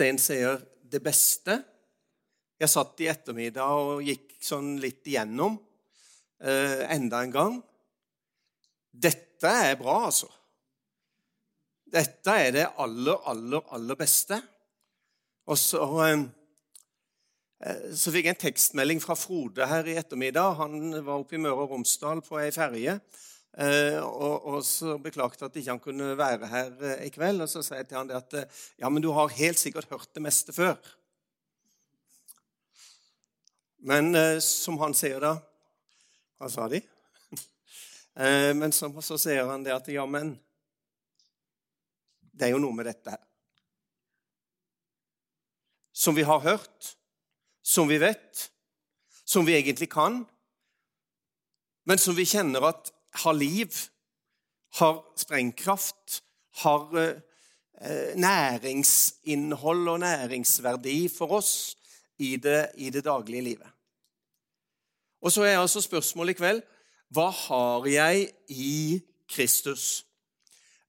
Stein sier 'det beste'. Jeg satt i ettermiddag og gikk sånn litt igjennom eh, enda en gang. Dette er bra, altså. Dette er det aller, aller, aller beste. Og så, eh, så fikk jeg en tekstmelding fra Frode her i ettermiddag. Han var oppe i Møre og Romsdal på ei ferje. Eh, og, og, så beklagte at ikke han kunne være her eh, i kveld. Og så sa jeg til han det at eh, ja, men du har helt sikkert hørt det meste før. Men som han sier da Hva sa de? Men så, så sier han det at ja, men det er jo noe med dette her. Som vi har hørt, som vi vet, som vi egentlig kan, men som vi kjenner at har liv, har sprengkraft, har eh, næringsinnhold og næringsverdi for oss i det, i det daglige livet. Og så er altså spørsmålet i kveld hva har jeg i Kristus?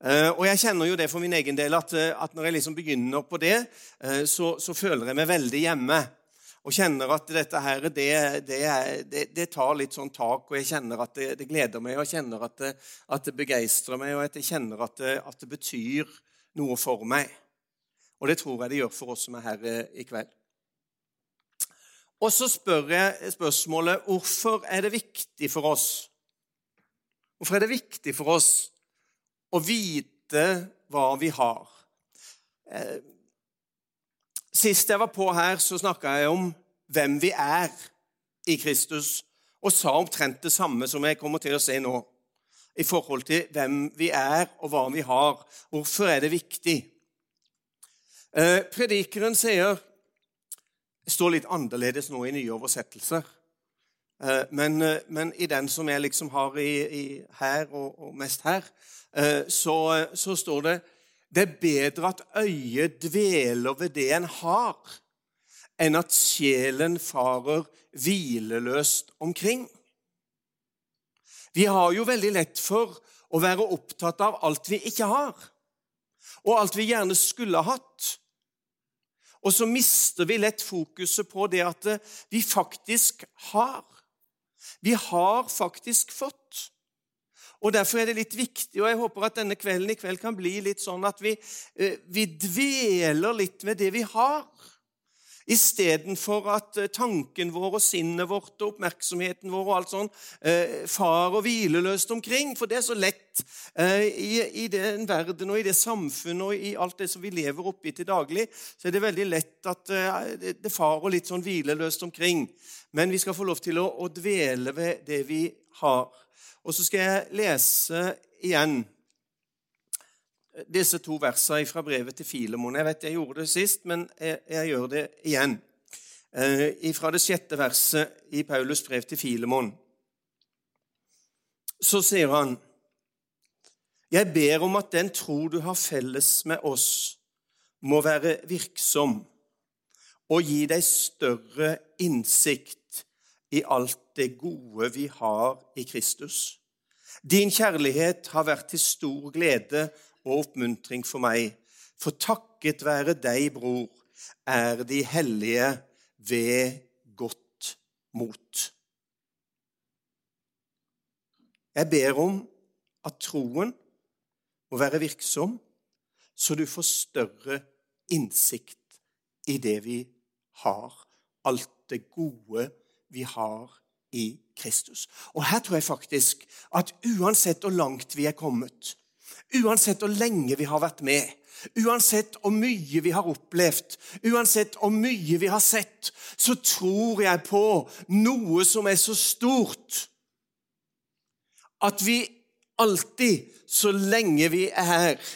Uh, og Jeg kjenner jo det for min egen del at, at når jeg liksom begynner på det, uh, så, så, føler jeg meg veldig hjemme. Og kjenner at dette her, det, det, det, det tar litt sånn tak, og jeg kjenner at det, gleder meg, og jeg kjenner at det, at begeistrer meg, og at jeg kjenner at at det betyr noe for meg. Og det tror jeg det gjør for oss som er her uh, i kveld. Og så spør jeg spørsmålet hvorfor er det viktig for oss Hvorfor er det viktig for oss å vite hva vi har? Sist jeg var på her, så snakka jeg om hvem vi er i Kristus, og sa omtrent det samme som jeg kommer til å se nå, i forhold til hvem vi er, og hva vi har. Hvorfor er det viktig? Eh, predikeren sier det står litt annerledes nå i nye oversettelser. Eh, men, eh, men, i den som jeg liksom har i, i her, og, og, mest her, så, så, står det det er bedre at øyet dveler ved det en har, enn at sjelen farer hvileløst omkring. Vi har jo veldig lett for å være opptatt av alt vi ikke har, og alt vi gjerne skulle hatt. Og så mister vi lett fokuset på det at vi faktisk har. Vi har faktisk fått. Og Derfor er det litt viktig, og jeg håper at denne kvelden i kveld kan bli litt sånn at vi, eh, vi dveler litt ved det vi har. Istedenfor at eh, tanken vår og sinnet vårt og oppmerksomheten vår og alt sånn eh, far og hvileløst omkring. For det er så lett i, i, den verden og i det samfunnet og i alt det som vi lever oppi til daglig, så er det veldig lett at det farer litt sånn hvileløst omkring. Men vi skal få lov til å, å dvele ved det vi har. Og så skal jeg lese igjen disse to versene fra brevet til Filemon. Jeg vet jeg gjorde det sist, men jeg, jeg gjør det igjen. Eh, fra det sjette verset i Paulus brev til Filemon. Så sier han Jeg ber om at den tro du har felles med oss, må være virksom og gi deg større innsikt i alt det gode vi har i Kristus. Din kjærlighet har vært til stor glede og oppmuntring for meg. For takket være deg, bror, er de hellige ved godt mot. Jeg ber om at troen må være virksom, så du får større innsikt i det vi har. Alt det gode vi har i Kristus. Og her tror jeg faktisk at uansett hvor langt vi er kommet, Uansett hvor lenge vi har vært med, uansett hvor mye vi har opplevd, uansett hvor mye vi har sett, så tror jeg på noe som er så stort at vi alltid, så lenge vi er her,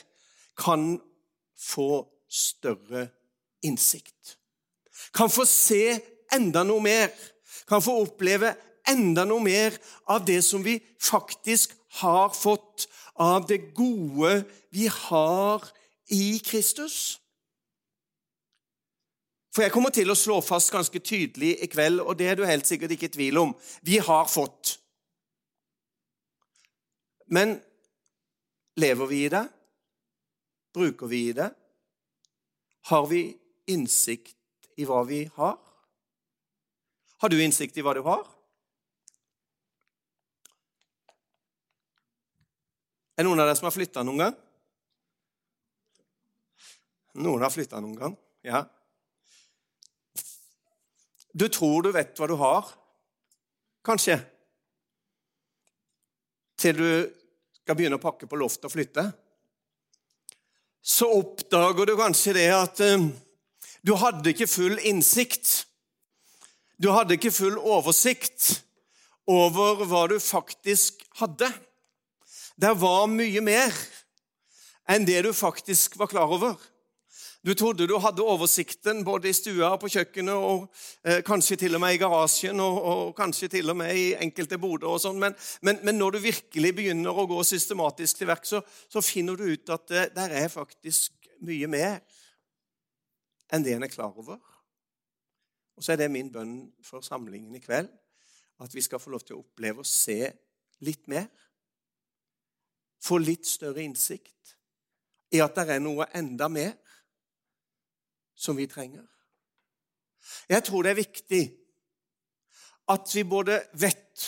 kan få større innsikt. Kan få se enda noe mer. Kan få oppleve enda noe mer av det som vi faktisk har fått av det gode vi har i Kristus. For jeg kommer til å slå fast ganske tydelig i kveld, og det er du helt sikkert ikke i tvil om vi har fått. Men lever vi i det? Bruker vi i det? Har vi innsikt i hva vi har? Har du innsikt i hva du har? Er det noen av dere som har flytta noen gang? Noen har flytta noen gang, ja. Du tror du vet hva du har, kanskje, til du skal begynne å pakke på loftet og flytte. Så oppdager du kanskje det at um, du hadde ikke full innsikt. Du hadde ikke full oversikt over hva du faktisk hadde. Det var mye mer enn det du faktisk var klar over. Du trodde du hadde oversikten både i stua og på kjøkkenet og eh, kanskje til og med i garasjen og, og kanskje til og med i enkelte boder. og sånn, men, men, men, når du virkelig begynner å gå systematisk til verk, så, så, finner du ut at det der er faktisk mye mer enn det en er klar over. Og så er det min bønn for samlingen i kveld at vi skal få lov til å oppleve og se litt mer. Få litt større innsikt i at det er noe enda mer som vi trenger. Jeg tror det er viktig at vi både vet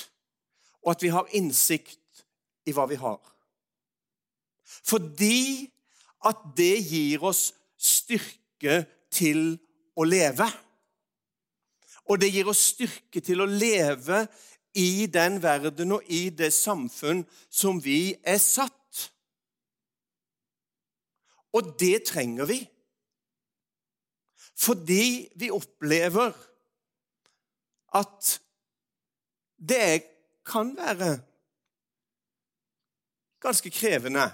og at vi har innsikt i hva vi har. Fordi at det gir oss styrke til å leve. Og det gir oss styrke til å leve i den verden og i det samfunn som vi er satt. Og det trenger vi. Fordi vi opplever at det kan være ganske krevende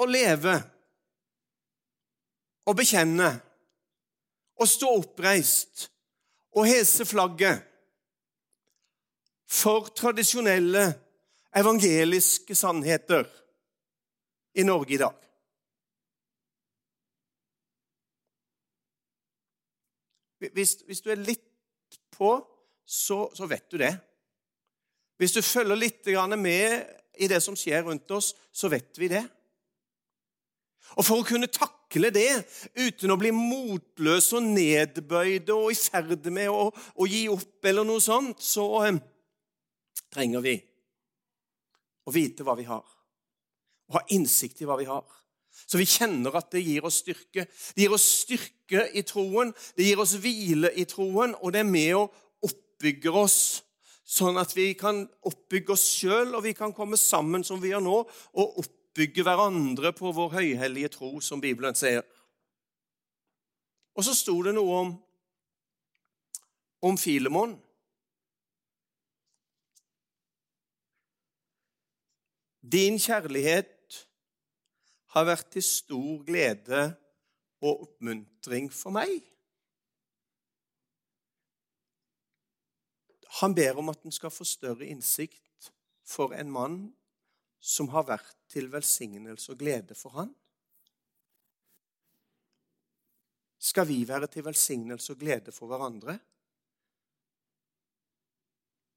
å leve og bekjenne og stå oppreist og hese flagget for tradisjonelle evangeliske sannheter i Norge i dag. Hvis, hvis du er litt på, så, så, vet du det. Hvis du følger litt med i det som skjer rundt oss, så vet vi det. Og for å kunne takle det uten å bli motløse og nedbøyde og i ferd med å, å gi opp eller noe sånt, så eh, trenger vi å vite hva vi har, og ha innsikt i hva vi har. Så vi kjenner at det gir oss styrke. Det gir oss styrke i troen, det gir oss hvile i troen, og det er med å oppbygge oss, sånn at vi kan oppbygge oss sjøl, og vi kan komme sammen som vi gjør nå, og oppbygge hverandre på vår høyhellige tro, som Bibelen sier. Og så sto det noe om, om Filemon. Din kjærlighet har vært til stor glede og oppmuntring for meg. Han ber om at en skal få større innsikt for en mann som har vært til velsignelse og glede for han. Skal vi være til velsignelse og glede for hverandre,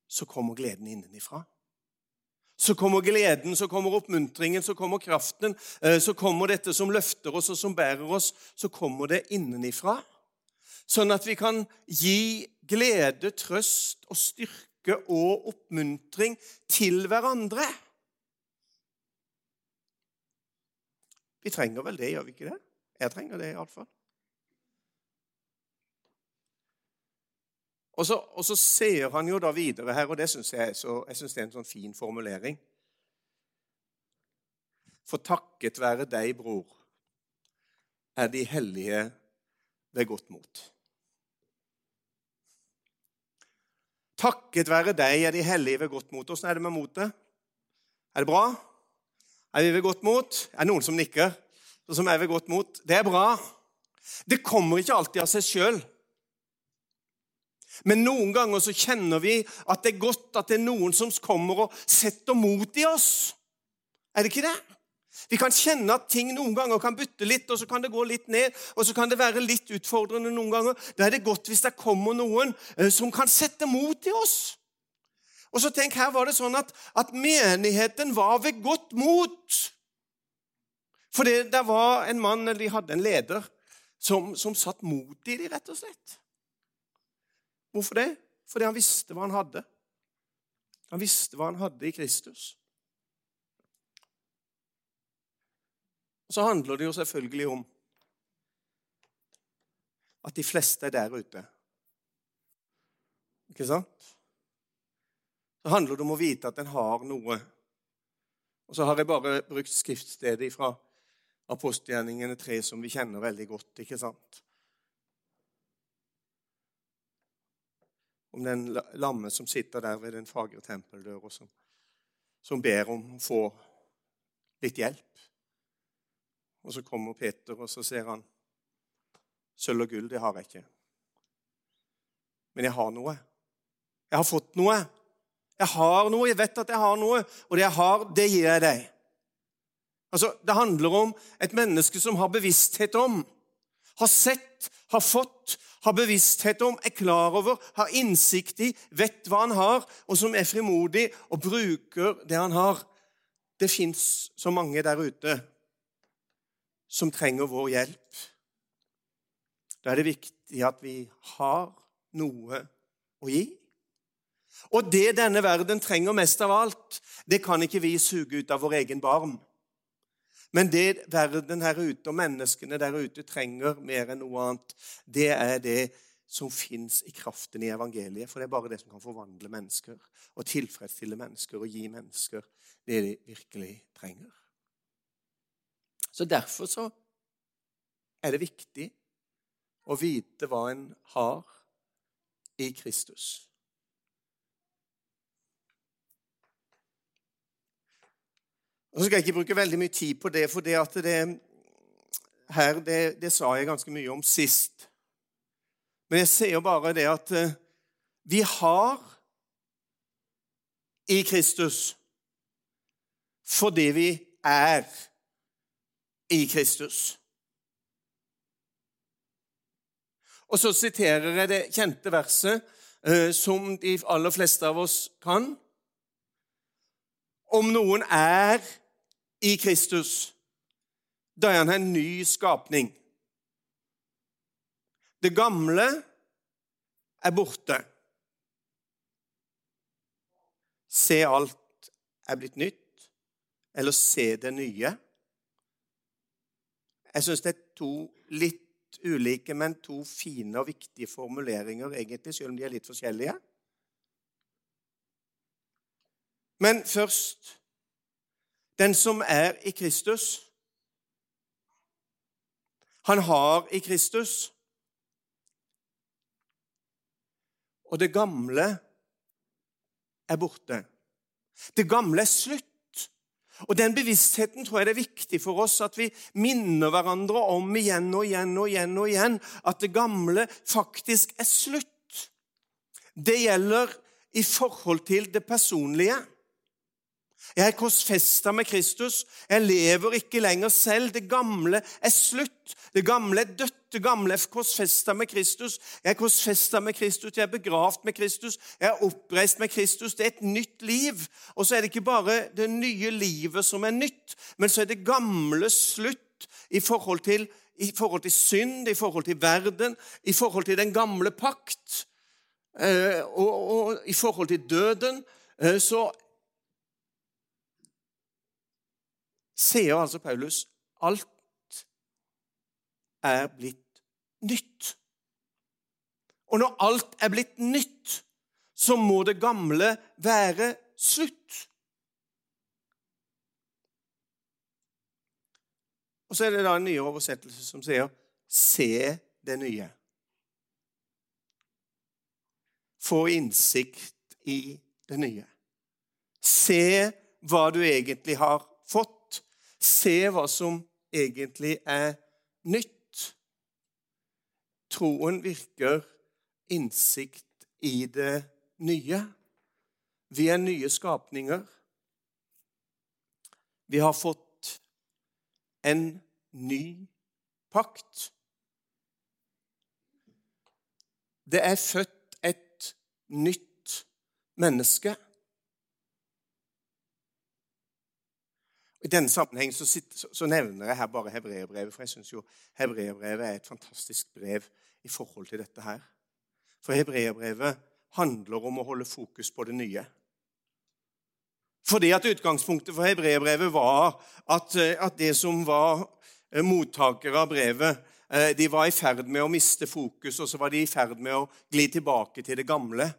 så kommer gleden innenifra. Så kommer gleden, så kommer oppmuntringen, så kommer kraften. Eh, så kommer dette som løfter oss og som bærer oss. Så kommer det innenifra. Sånn at vi kan gi glede, trøst og styrke og oppmuntring til hverandre. Vi trenger vel det, gjør vi ikke det? Jeg trenger det iallfall. Og så, og så ser han jo da videre her, og det syns jeg, jeg synes det er en sånn fin formulering. For takket være deg, bror, er de hellige ved godt mot. Takket være deg er de hellige ved godt mot. Åssen er det med motet? Er det bra? Er vi ved godt mot? Er det noen som nikker? Som er ved godt mot? Det er bra. Det kommer ikke alltid av seg sjøl. Men noen ganger så kjenner vi at det er godt at det er noen som kommer og setter mot i oss. Er det ikke det? Vi kan kjenne at ting noen ganger kan bytte litt, og så kan det gå litt ned, og så kan det være litt utfordrende noen ganger. Da er det godt hvis det kommer noen eh, som kan sette mot i oss. Og så tenk, Her var det sånn at, at menigheten var ved godt mot. For det, det var en mann, eller de hadde en leder, som, som satt mot i dem, rett og slett. Hvorfor det? Fordi han visste hva han hadde. Han visste hva han hadde i Kristus. Og Så handler det jo selvfølgelig om at de fleste er der ute. Ikke sant? Så handler det om å vite at en har noe. Og så har jeg bare brukt skriftstedet fra apostelgjerningene 3, som vi kjenner veldig godt. ikke sant? Om den lamme som sitter der ved den fagre tempeldøra, som, som ber om å få litt hjelp. Og så kommer Peter, og så ser han Sølv og gull, det har jeg ikke. Men jeg har noe. Jeg har fått noe. Jeg har noe, jeg vet at jeg har noe, og det jeg har, det gir jeg deg. Altså, Det handler om et menneske som har bevissthet om, har sett, har fått, har bevissthet om, er klar over, har innsikt i, vet hva han har, og som er frimodig og bruker det han har. Det fins så mange der ute som trenger vår hjelp. Da er det viktig at vi har noe å gi. Og det denne verden trenger mest av alt, det kan ikke vi suge ut av vår egen barm. Men det verden her ute og menneskene der ute trenger mer enn noe annet, det er det som fins i kraften i evangeliet. For det er bare det som kan forvandle mennesker og tilfredsstille mennesker og gi mennesker det de virkelig trenger. Så Derfor så er det viktig å vite hva en har i Kristus. Og så skal jeg ikke bruke veldig mye tid på det, for det at det her, det, det sa jeg ganske mye om sist. Men jeg sier bare det at eh, vi har i Kristus fordi vi er i Kristus. Og så siterer jeg det kjente verset eh, som de aller fleste av oss kan. Om noen er i Kristus, da er han en ny skapning. Det gamle er borte. Se, alt er blitt nytt. Eller se det nye. Jeg syns det er to litt ulike, men to fine og viktige formuleringer, egentlig, selv om de er litt forskjellige. Men først den som er i Kristus. Han har i Kristus. Og det gamle er borte. Det gamle er slutt. Og Den bevisstheten tror jeg det er viktig for oss at vi minner hverandre om igjen og igjen og igjen og igjen at det gamle faktisk er slutt. Det gjelder i forhold til det personlige. Jeg er korsfesta med Kristus. Jeg lever ikke lenger selv. Det gamle er slutt. Det gamle er dødt. Det gamle er korsfesta med Kristus. Jeg er korsfesta med Kristus. Jeg er begravd med Kristus. Jeg er oppreist med Kristus. Det er et nytt liv. Og så er det ikke bare det nye livet som er nytt, men så er det gamle slutt i forhold til, i forhold til synd, i forhold til verden, i forhold til den gamle pakt. Eh, og, og i forhold til døden, eh, så sier altså Paulus alt er blitt nytt. Og når alt er blitt nytt, så må det gamle være slutt. Og så er det da en nyere oversettelse som sier 'se det nye'. Få innsikt i det nye. Se hva du egentlig har se hva som egentlig er nytt. Troen virker innsikt i det nye. Vi er nye skapninger. Vi har fått en ny pakt. Det er født et nytt menneske. I denne sammenheng så, så, nevner jeg her bare hebreerbrevet, for jeg syns jo hebreerbrevet er et fantastisk brev i forhold til dette her. For hebreerbrevet handler om å holde fokus på det nye. Fordi at Utgangspunktet for hebreerbrevet var at, at det som var eh, mottakere av brevet, eh, de var i ferd med å miste fokus, og så var de i ferd med å gli tilbake til det gamle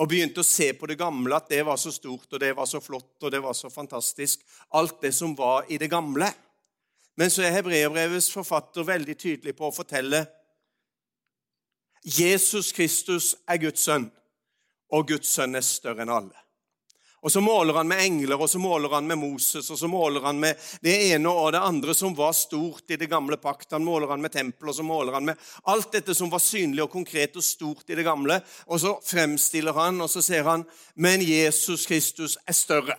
og begynte å se på det gamle, at det var så stort, og det var så flott, og det var så fantastisk. Alt det som var i det gamle. Men så er hebreerbrevets forfatter veldig tydelig på å fortelle Jesus Kristus er Guds sønn, og Guds sønn er større enn alle. Og så måler han med engler, og så måler han med Moses, og så måler han med det ene og det andre som var stort i det gamle pakt. Han måler han med tempel, og så måler han med alt dette som var synlig og konkret og stort i det gamle. Og så fremstiller han, og så ser han men Jesus Kristus er større.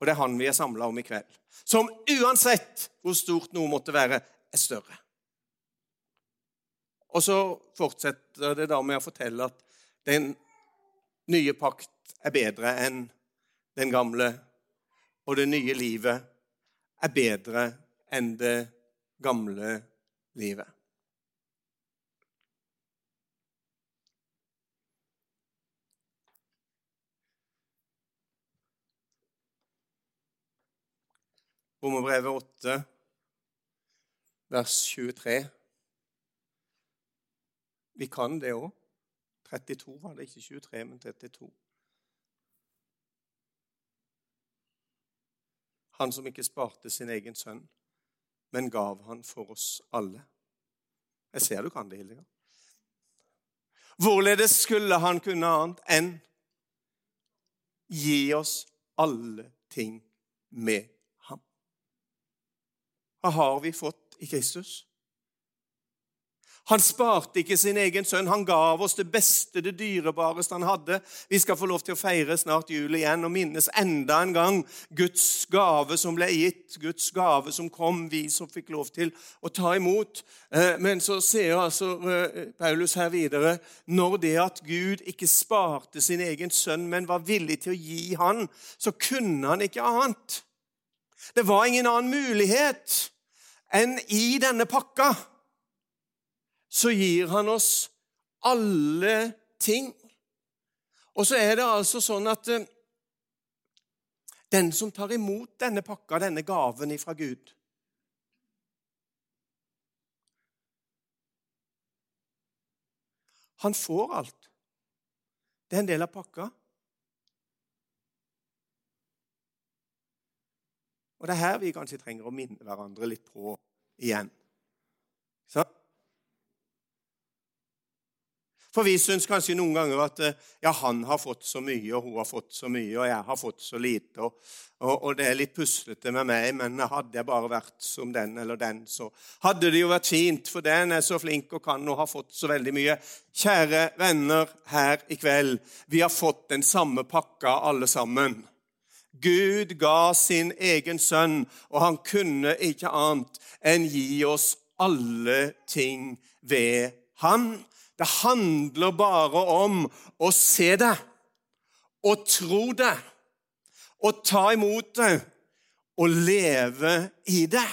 Og det er han vi er samla om i kveld. Som uansett hvor stort noe måtte være, er større. Og så fortsetter det da med å fortelle at den nye pakt er bedre enn den gamle, og det nye livet er bedre enn det gamle livet. Romerbrevet 8, vers 23. Vi kan det òg. 32 var det, ikke 23, men 32. Han som ikke sparte sin egen sønn, men gav han for oss alle. Jeg ser du kan det, Hildegard. Hvorledes skulle han kunne annet enn gi oss alle ting med ham? Hva har vi fått i Kristus? Han sparte ikke sin egen sønn. Han gav oss det beste, det dyrebareste han hadde. Vi skal få lov til å feire snart jul igjen og minnes enda en gang Guds gave som ble gitt, Guds gave som kom, vi som fikk lov til å ta imot. Eh, men så ser altså eh, Paulus her videre når det at Gud ikke sparte sin egen sønn, men var villig til å gi han, så kunne han ikke annet. Det var ingen annen mulighet enn i denne pakka så gir han oss alle ting. Og så er det altså sånn at eh, den som tar imot denne pakka, denne gaven ifra Gud Han får alt. Det er en del av pakka. Og det er her vi kanskje trenger å minne hverandre litt på igjen. Så for vi syns kanskje noen ganger at eh, ja, han har fått så mye, og hun har fått så mye, og jeg har fått så lite, og, og, og det er litt puslete med meg, men hadde jeg bare vært som den eller den, så hadde det jo vært fint, for den er så flink og kan og har fått så veldig mye. Kjære venner her i kveld, vi har fått den samme pakka alle sammen. Gud ga sin egen sønn, og han kunne ikke annet enn gi oss alle ting ved han. Det handler bare om å se det og tro det og ta imot det og leve i det.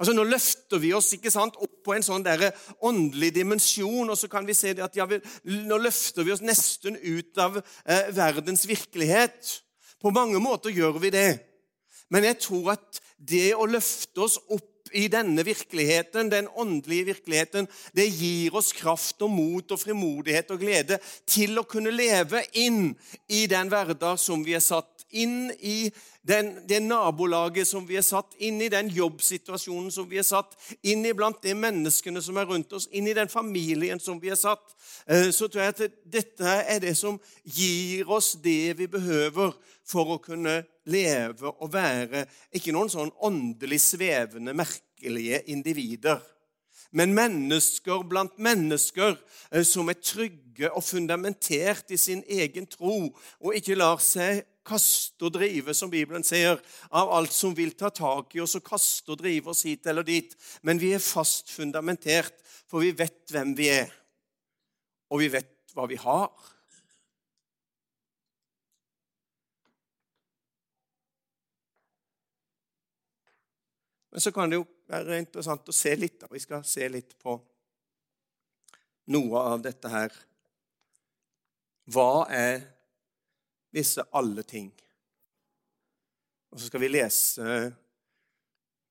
Altså Nå løfter vi oss ikke sant, opp på en sånn der åndelig dimensjon, og så kan vi se at ja, nå løfter vi oss nesten ut av eh, verdens virkelighet. På mange måter gjør vi det. Men jeg tror at det å løfte oss opp i denne virkeligheten, den åndelige virkeligheten, det gir oss kraft og mot og frimodighet og glede til å kunne leve inn i den hverdag som vi er satt, inn i den, det nabolaget som vi er satt, inn i den jobbsituasjonen som vi er satt, inn i blant de menneskene som er rundt oss, inn i den familien som vi er satt. Eh, så tror jeg at dette er det som gir oss det vi behøver for å kunne leve og være ikke noen sånn åndelig svevende, merkelige individer, men mennesker blant mennesker eh, som er trygge og fundamentert i sin egen tro, og ikke lar seg kaste og drive, som Bibelen sier, av alt som vil ta tak i oss og kaste og drive oss hit eller dit. Men vi er fast fundamentert, for vi vet hvem vi er, og vi vet hva vi har. Men så kan det jo være interessant å se litt. da. Vi skal se litt på noe av dette her. Hva er disse alle ting? Og så skal vi lese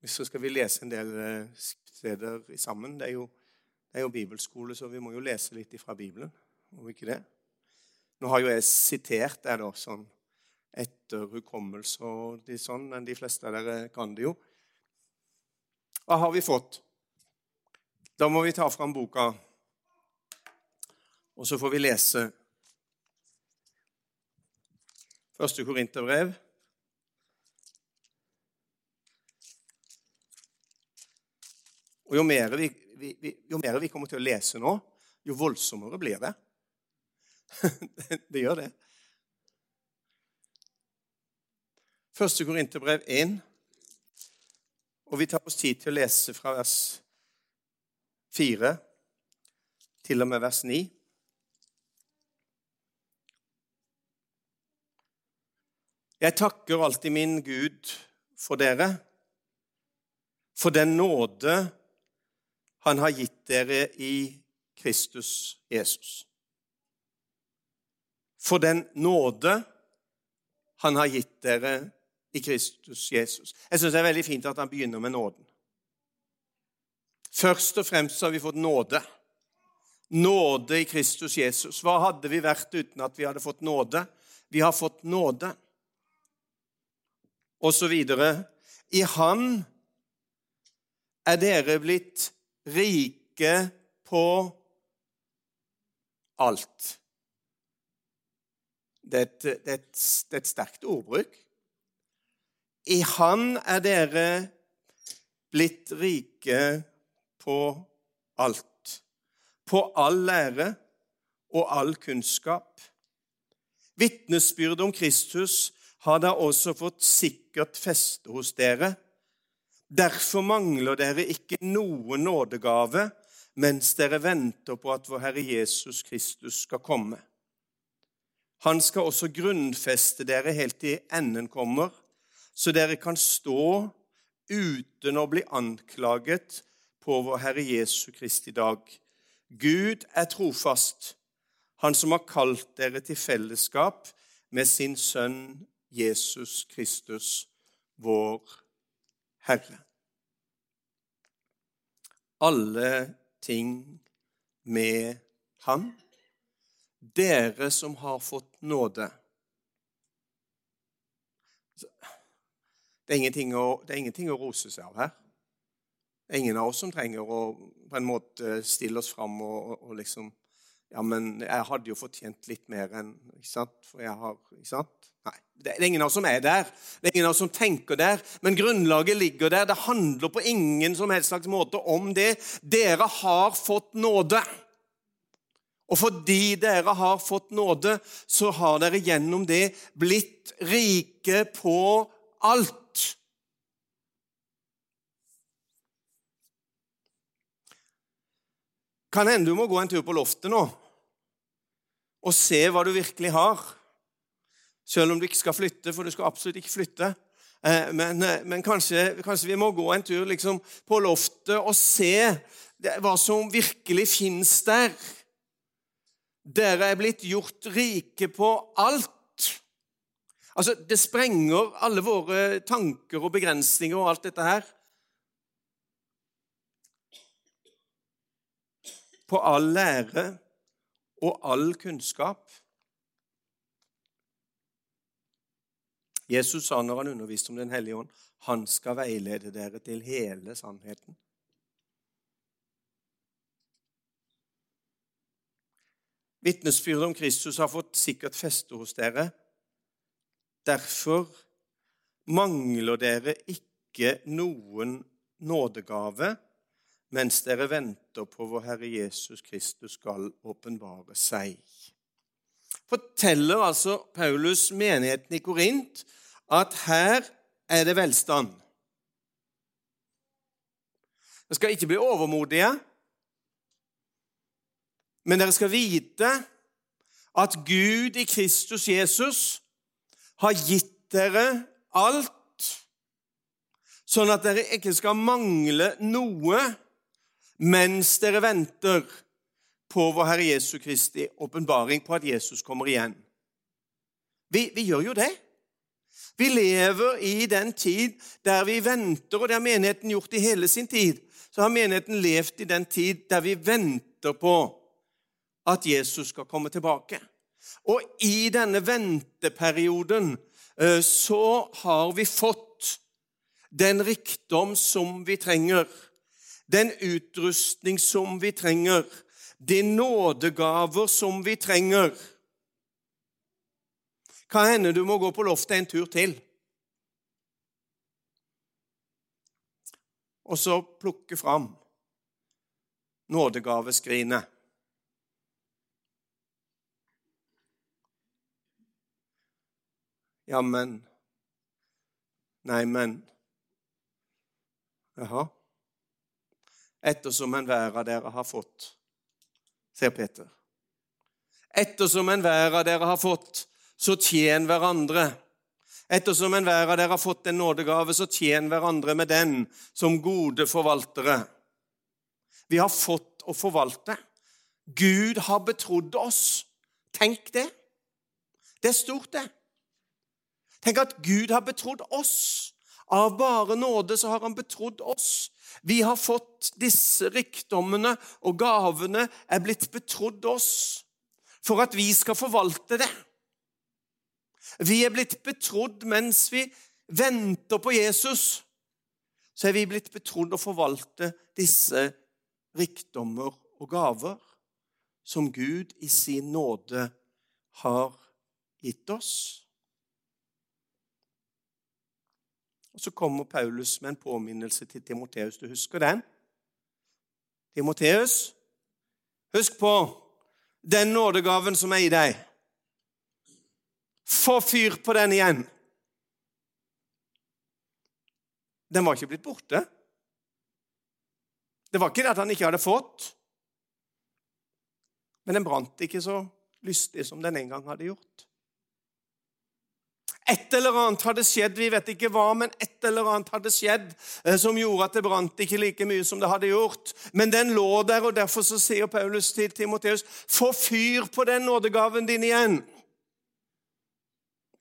skal vi lese en del eh, steder sammen. Det er, jo, det er jo bibelskole, så vi må jo lese litt fra Bibelen. Vi ikke det? Nå har jo jeg sitert der, da, sånn etter hukommelse og de sånn, men de fleste av dere kan det jo. Hva har vi fått? Da må vi ta fram boka, og så får vi lese Første Korinterbrev. Og jo mer vi, vi, jo mer vi kommer til å lese nå, jo voldsommere blir det. det gjør det. Første Korinterbrev 1. Og vi tar oss tid til å lese fra vers 4 til og med vers 9. Jeg takker alltid min Gud for dere, for den nåde han har gitt dere i Kristus Jesus. For den nåde han har gitt dere i Kristus Jesus. Jeg syns det er veldig fint at han begynner med nåden. Først og fremst har vi fått nåde. Nåde i Kristus Jesus. Hva hadde vi vært uten at vi hadde fått nåde? Vi har fått nåde. Og så videre. I Han er dere blitt rike på alt. Det er, et, det, er et, det er et, sterkt ordbruk. I Han er dere blitt rike på alt. På all lære og all kunnskap. Vitnesbyrdet om Kristus har da også fått sikkert feste hos dere Derfor mangler dere ikke noen nådegave mens dere venter på at vår Herre Jesus Kristus skal komme. Han skal også grunnfeste dere helt til enden kommer, så dere kan stå uten å bli anklaget på vår Herre Jesu Kristi dag. Gud er trofast, Han som har kalt dere til fellesskap med sin Sønn Jesus Kristus, vår Herre. Alle ting med Han. Dere som har fått nåde. Det er å, det er ingenting å rose seg av her. Det er ingen av oss som trenger å på en måte stille oss fram og, og, og liksom Ja, men jeg hadde jo fortjent litt mer enn ikke sant? For jeg har ikke sant? Nei. Det er ingen av oss som er der. Det er ingen av oss som tenker der. Men grunnlaget ligger der. Det handler på ingen som helst slags måte om det. Dere har fått nåde. Og fordi dere har fått nåde, så har dere gjennom det blitt rike på alt. Kan hende du må gå en tur på loftet nå og se hva du virkelig har. Selv om du ikke skal flytte, for du skal absolutt ikke flytte. Eh, men, eh, men kanskje, kanskje, vi må gå en tur liksom på loftet og se hva som virkelig fins der. Dere er blitt gjort rike på alt. Altså, Det sprenger alle våre tanker og begrensninger og alt dette her. På all lære og all kunnskap. Jesus sa når han underviste om Den hellige ånd, han skal veilede dere til hele sannheten. Vitnesbyrdet om Kristus har fått sikkert feste hos dere. Derfor mangler dere ikke noen nådegave mens dere venter på vår Herre Jesus Kristus skal åpenbare seg. Forteller altså Paulus menigheten i Korint at her er det velstand. Dere skal ikke bli overmodige, men dere skal vite at Gud i Kristus Jesus har gitt dere alt sånn at dere ikke skal mangle noe mens dere venter på vår Herre Jesu Kristi åpenbaring på at Jesus kommer igjen. Vi, vi, gjør jo det. Vi lever i den tid der vi venter, og det har menigheten gjort i hele sin tid. Så har menigheten levd i den tid der vi venter på at Jesus skal komme tilbake. Og i denne venteperioden eh, så har vi fått den rikdom som vi trenger, den utrustning som vi trenger, de nådegaver som vi trenger. Hva hender du må gå på loftet en tur til. Og så plukke fram nådegaveskrinet. Jammen. Neimen. Jaha. Ettersom enhver av dere har fått, sier Peter. Ettersom enhver av dere har fått, så tjen hverandre. Ettersom enhver av dere har fått en nådegave, så tjen hverandre med den som gode forvaltere. Vi har fått å forvalte. Gud har betrodd oss. Tenk det. Det er stort, det. Tenk at Gud har betrodd oss av bare nåde så har han betrodd oss. Vi har fått disse rikdommene, og gavene er blitt betrodd oss for at vi skal forvalte det. Vi er blitt betrodd mens vi venter på Jesus. Så er vi blitt betrodd å forvalte disse rikdommer og gaver som Gud i sin nåde har gitt oss. Og Så kommer Paulus med en påminnelse til Timoteus. Du husker den? Timoteus, husk på den nådegaven som er i deg. Få fyr på den igjen. Den var ikke blitt borte. Det var ikke det at han ikke hadde fått, men den brant ikke så lystig som den en gang hadde gjort. Et eller annet hadde skjedd, vi vet ikke hva, men et eller annet hadde skjedd eh, som gjorde at det brant ikke like mye som det hadde gjort. Men den lå der, og derfor så sier Paulus til Timoteus.: Få fyr på den nådegaven din igjen.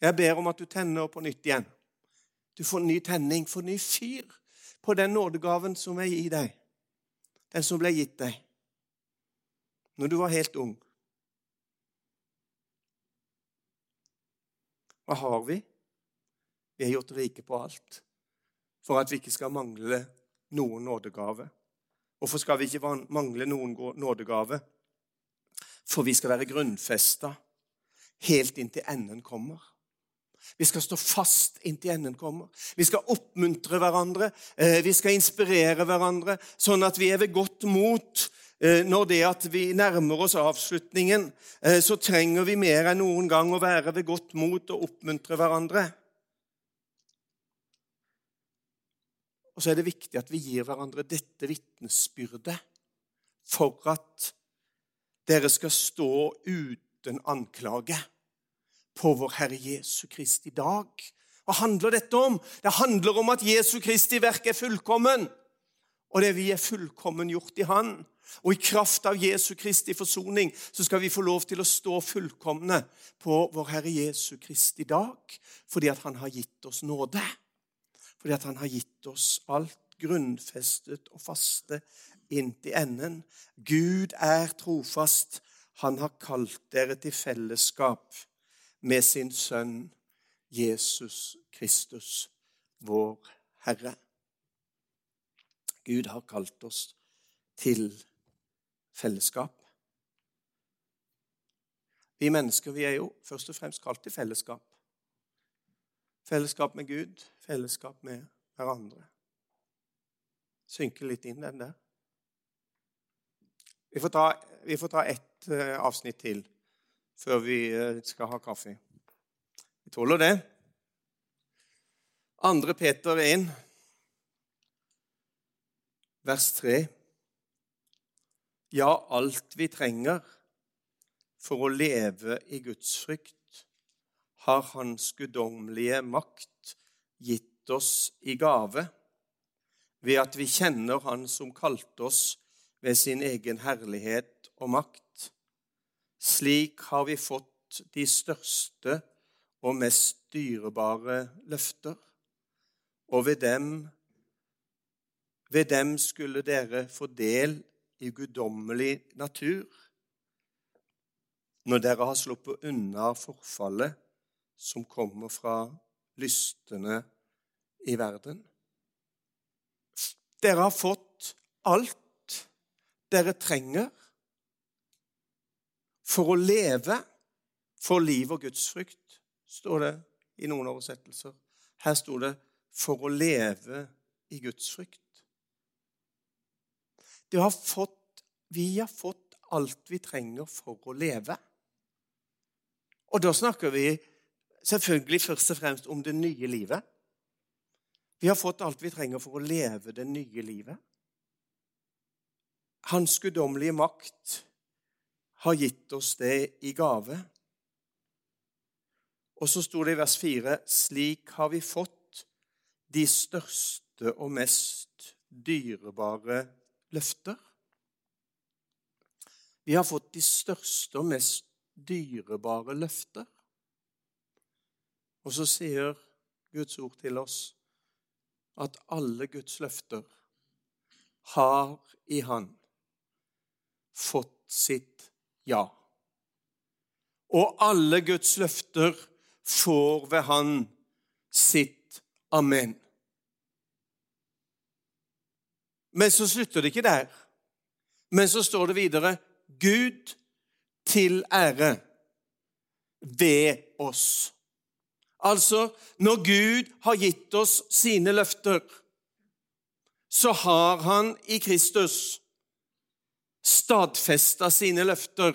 Jeg ber om at du tenner på nytt igjen. Du får ny tenning, får ny fyr på den nådegaven som er i deg. Den som ble gitt deg når du var helt ung. Hva har vi? Vi er gjort rike på alt for at vi ikke skal mangle noen nådegave. Hvorfor skal vi ikke mangle noen nådegave? For vi skal være grunnfesta helt inntil enden kommer. Vi skal stå fast inntil enden kommer. Vi skal oppmuntre hverandre, eh, vi skal inspirere hverandre, sånn at vi er ved godt mot når det at vi nærmer oss avslutningen, eh, så trenger vi mer enn noen gang å være ved godt mot og oppmuntre hverandre. Og så er det viktig at vi gir hverandre dette vitnesbyrdet for at dere skal stå uten anklage på vår Herre Jesu Kristi dag. Hva handler dette om? Det handler om at Jesu Kristi verk er fullkommen, og det vi er fullkommen gjort i Han. Og i kraft av Jesu Kristi forsoning så skal vi få lov til å stå fullkomne på vår Herre Jesu Kristi dag, fordi at Han har gitt oss nåde. Fordi at Han har gitt oss alt grunnfestet og faste inntil enden. Gud er trofast. Han har kalt dere til fellesskap med sin sønn Jesus Kristus, vår Herre. Gud har kalt oss til fellesskap. Vi mennesker vi er jo først og fremst kalt til fellesskap. Fellesskap med Gud, fellesskap med hverandre. Synke litt inn den der. Vi får ta, vi får ta ett uh, avsnitt til før vi uh, skal ha kaffe. Vi tåler det. Andre Peter 1, vers 3 ja, alt vi trenger for å leve i Guds frykt, har Hans guddommelige makt gitt oss i gave ved at vi kjenner Han som kalte oss ved sin egen herlighet og makt. Slik har vi fått de største og mest dyrebare løfter, og ved dem, ved dem skulle dere få del i guddommelig natur, når dere har sluppet unna forfallet som kommer fra lystene i verden. Dere har fått alt dere trenger for å leve for liv og gudsfrykt, står det i noen oversettelser. Her sto det 'for å leve i gudsfrykt'. Har fått, vi har fått alt vi trenger for å leve. Og da snakker vi selvfølgelig først og fremst om det nye livet. Vi har fått alt vi trenger for å leve det nye livet. Hans guddommelige makt har gitt oss det i gave. Og så sto det i vers 4.: Slik har vi fått de største og mest dyrebare løfter. Vi har fått de største og mest dyrebare løfter. Og så sier Guds ord til oss at alle Guds løfter har i Han fått sitt ja. Og alle Guds løfter får ved Han sitt amen. Men så slutter det ikke der. Men så står det videre Gud til ære ved oss. Altså, når Gud har gitt oss sine løfter, så har han i Kristus stadfesta sine løfter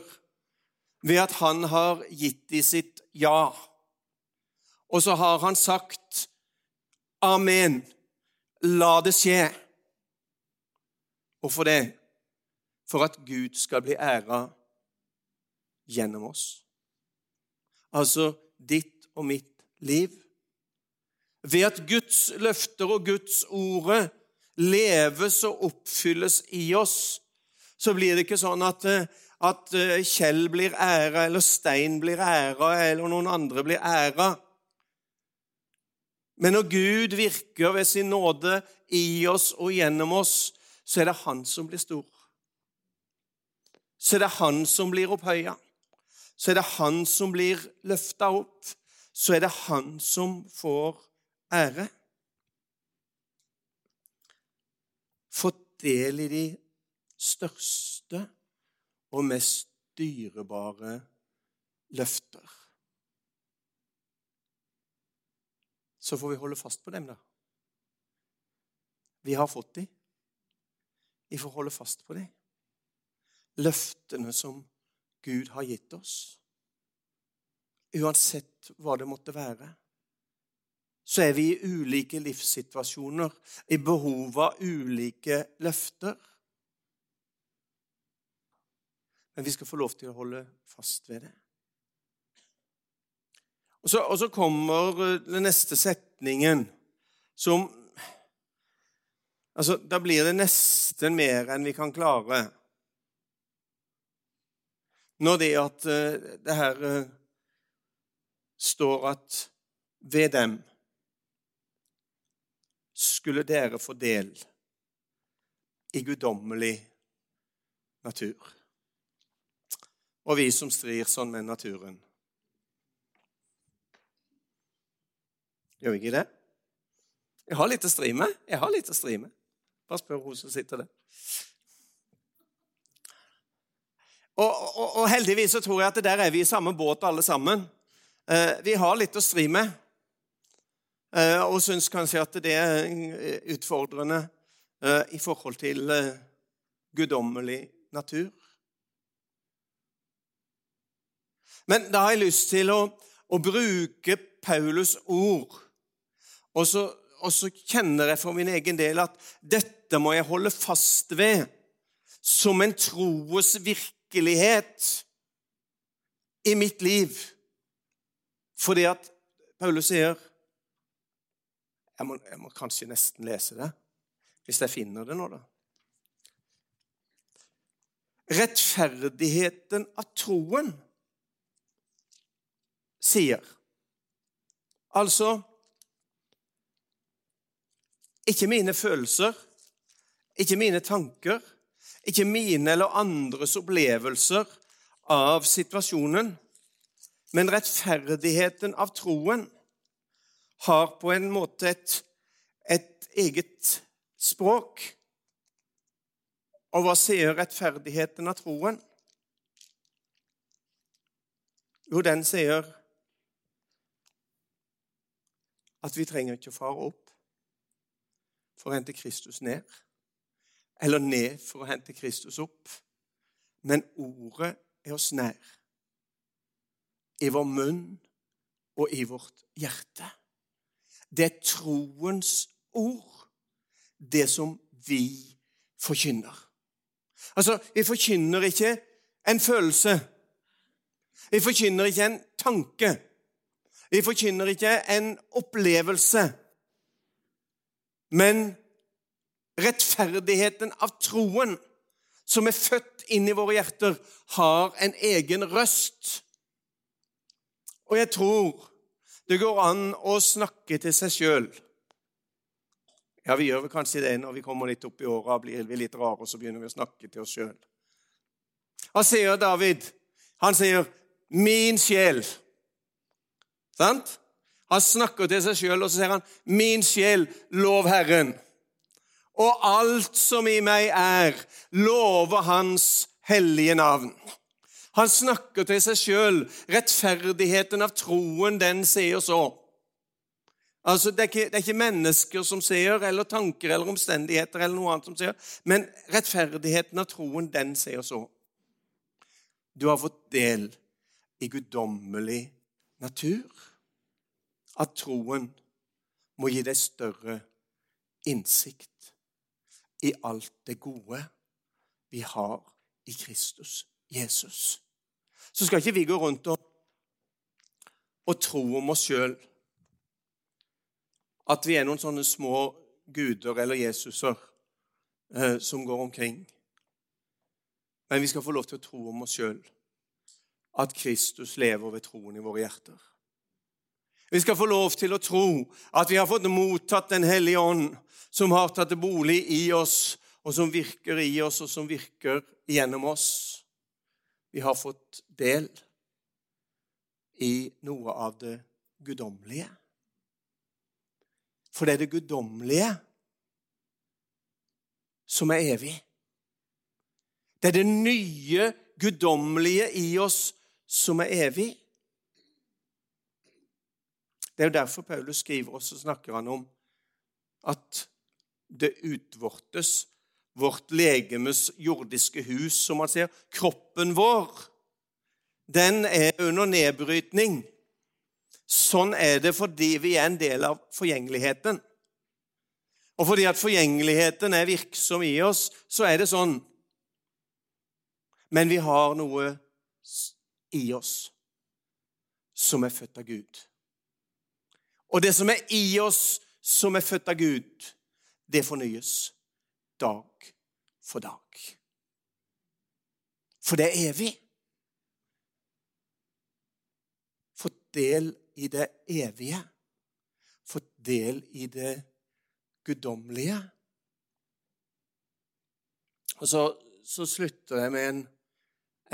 ved at han har gitt de sitt ja. Og så har han sagt amen. La det skje. Hvorfor det? For at Gud skal bli æra gjennom oss. Altså ditt og mitt liv. Ved at Guds løfter og Guds ordet leves og oppfylles i oss, så blir det ikke sånn at, at eh, Kjell blir æra, eller Stein blir æra, eller noen andre blir æra. Men når Gud virker ved sin nåde i oss og gjennom oss, så er det Han som blir stor. Så er det Han som blir opphøya. Så er det Han som blir løfta opp så er det han som får ære. Fått del i de største og mest dyrebare løfter. Så får vi holde fast på dem, da. Vi har fått dem. Vi får holde fast på dem. Løftene som Gud har gitt oss uansett hva det måtte være, så er vi i ulike livssituasjoner i behov av ulike løfter. Men vi skal få lov til å holde fast ved det. Og så, og så kommer den neste setningen, som Altså, Da blir det nesten mer enn vi kan klare. Når det at eh, det her eh, står at ved dem skulle dere få del i guddommelig natur. Og vi som strir sånn med naturen. Gjør vi ikke det? Jeg har litt å stri med. Jeg har litt å stri med. Bare spør hun som sitter der. Og, og, og, heldigvis så tror jeg at der er vi i samme båt alle sammen. Eh, vi har litt å stri med, eh, og syns kanskje at det er utfordrende eh, i forhold til guddommelig natur. Men da har jeg lyst til å, å bruke Paulus ord. Og så, og så, kjenner jeg for min egen del at dette må jeg holde fast ved som en troes virkelighet i mitt liv. Fordi at Paulus sier jeg må, jeg må, kanskje nesten lese det. Hvis jeg finner det nå, da. Rettferdigheten av troen sier Altså ikke mine følelser, ikke mine tanker, ikke mine eller andres opplevelser av situasjonen, men rettferdigheten av troen har på en måte et, et eget språk. Og hva sier rettferdigheten av troen? Jo, den sier at vi trenger ikke å fare opp for å hente Kristus ned, eller ned for å hente Kristus opp. Men ordet er oss nær, i vår munn og i vårt hjerte. Det er troens ord, det som vi forkynner. Altså, vi forkynner ikke en følelse. Vi forkynner ikke en tanke. Vi forkynner ikke en opplevelse. Men rettferdigheten av troen, som er født inn i våre hjerter, har en egen røst. Og jeg tror det går an å snakke til seg sjøl. Ja, vi gjør vel kanskje det når vi kommer litt opp i åra, blir vi litt rare, og så begynner vi å snakke til oss sjøl. Hva sier David? Han sier 'min sjel'. Sant? Han snakker til seg sjøl, og så sier han, 'Min sjel, lov Herren'. Og alt som i meg er, lover Hans hellige navn. Han snakker til seg sjøl. Rettferdigheten av troen, den sier så. Altså, det er, ikke, det er, ikke, mennesker som sier, eller tanker eller omstendigheter, eller noe annet som sier, men rettferdigheten av troen, den sier så. Du har fått del i guddommelig natur at troen må gi deg større innsikt i alt det gode vi har i Kristus Jesus. Så skal ikke vi gå rundt og, og tro om oss sjøl at vi er noen sånne små guder eller Jesuser eh, som går omkring. Men vi skal få lov til å tro om oss sjøl at Kristus lever ved troen i våre hjerter. Vi skal få lov til å tro at vi har fått mottatt Den hellige ånd, som har tatt bolig i oss, og som virker i oss, og som virker gjennom oss. Vi har fått del i noe av det guddommelige. For det er det guddommelige som er evig. Det er det nye guddommelige i oss som er evig. Det er jo derfor Paulus skriver, og snakker han om at det utvortes vårt legemes jordiske hus, som han sier. Kroppen vår, den er under nedbrytning. Sånn er det fordi vi er en del av forgjengeligheten. Og fordi at forgjengeligheten er virksom i oss, så er det sånn. Men vi har noe i oss som er født av Gud. Og det som er i oss, som er født av Gud, det fornyes dag for dag. For det er evig. Fått del i det evige. Fått del i det guddommelige. Og så, så, slutter jeg med en,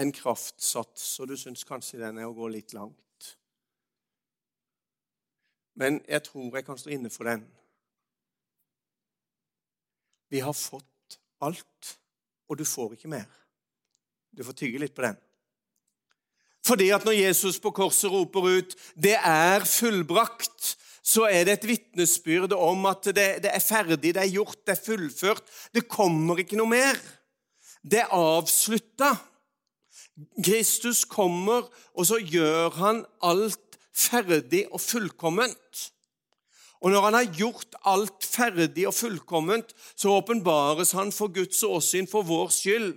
en kraftsats, og du syns kanskje den er å gå litt langt. Men jeg tror jeg kan stå inne for den. Vi har fått alt, og du får ikke mer. Du får tygge litt på den. Fordi at når Jesus på korset roper ut 'Det er fullbrakt', så er det et vitnesbyrd om at det, det, er ferdig, det er gjort, det er fullført. Det kommer ikke noe mer. Det er avslutta. Kristus kommer, og så gjør han alt ferdig og fullkomment. Og når han har gjort alt ferdig og fullkomment, så åpenbares han for Guds åsyn for vår skyld.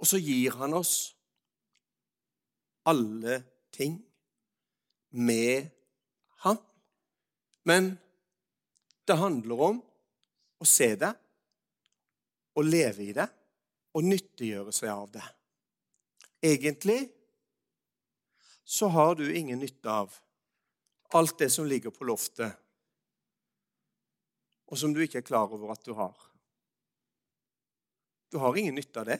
Og så gir han oss alle ting med ham. Men det handler om å se det, å leve i det og nyttiggjøre seg av det. Egentlig så har du ingen nytte av alt det som ligger på loftet, og som du ikke er klar over at du har. Du har ingen nytte av det.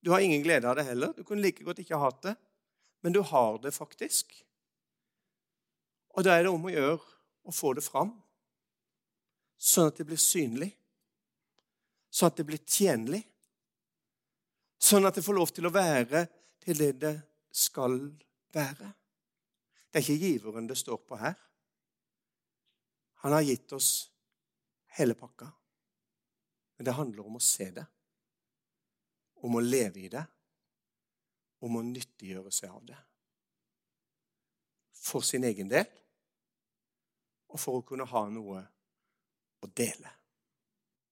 Du har ingen glede av det heller. Du kunne like godt ikke hatt det, men du har det faktisk. Og da er det om å gjøre å få det fram, sånn at det blir synlig, sånn at det blir tjenlig, sånn at det får lov til å være til det det skal være. Det er ikke giveren det står på her. Han har gitt oss hele pakka. Men det handler om å se det, om å leve i det, om å nyttiggjøre seg av det. For sin egen del, og for å kunne ha noe å dele.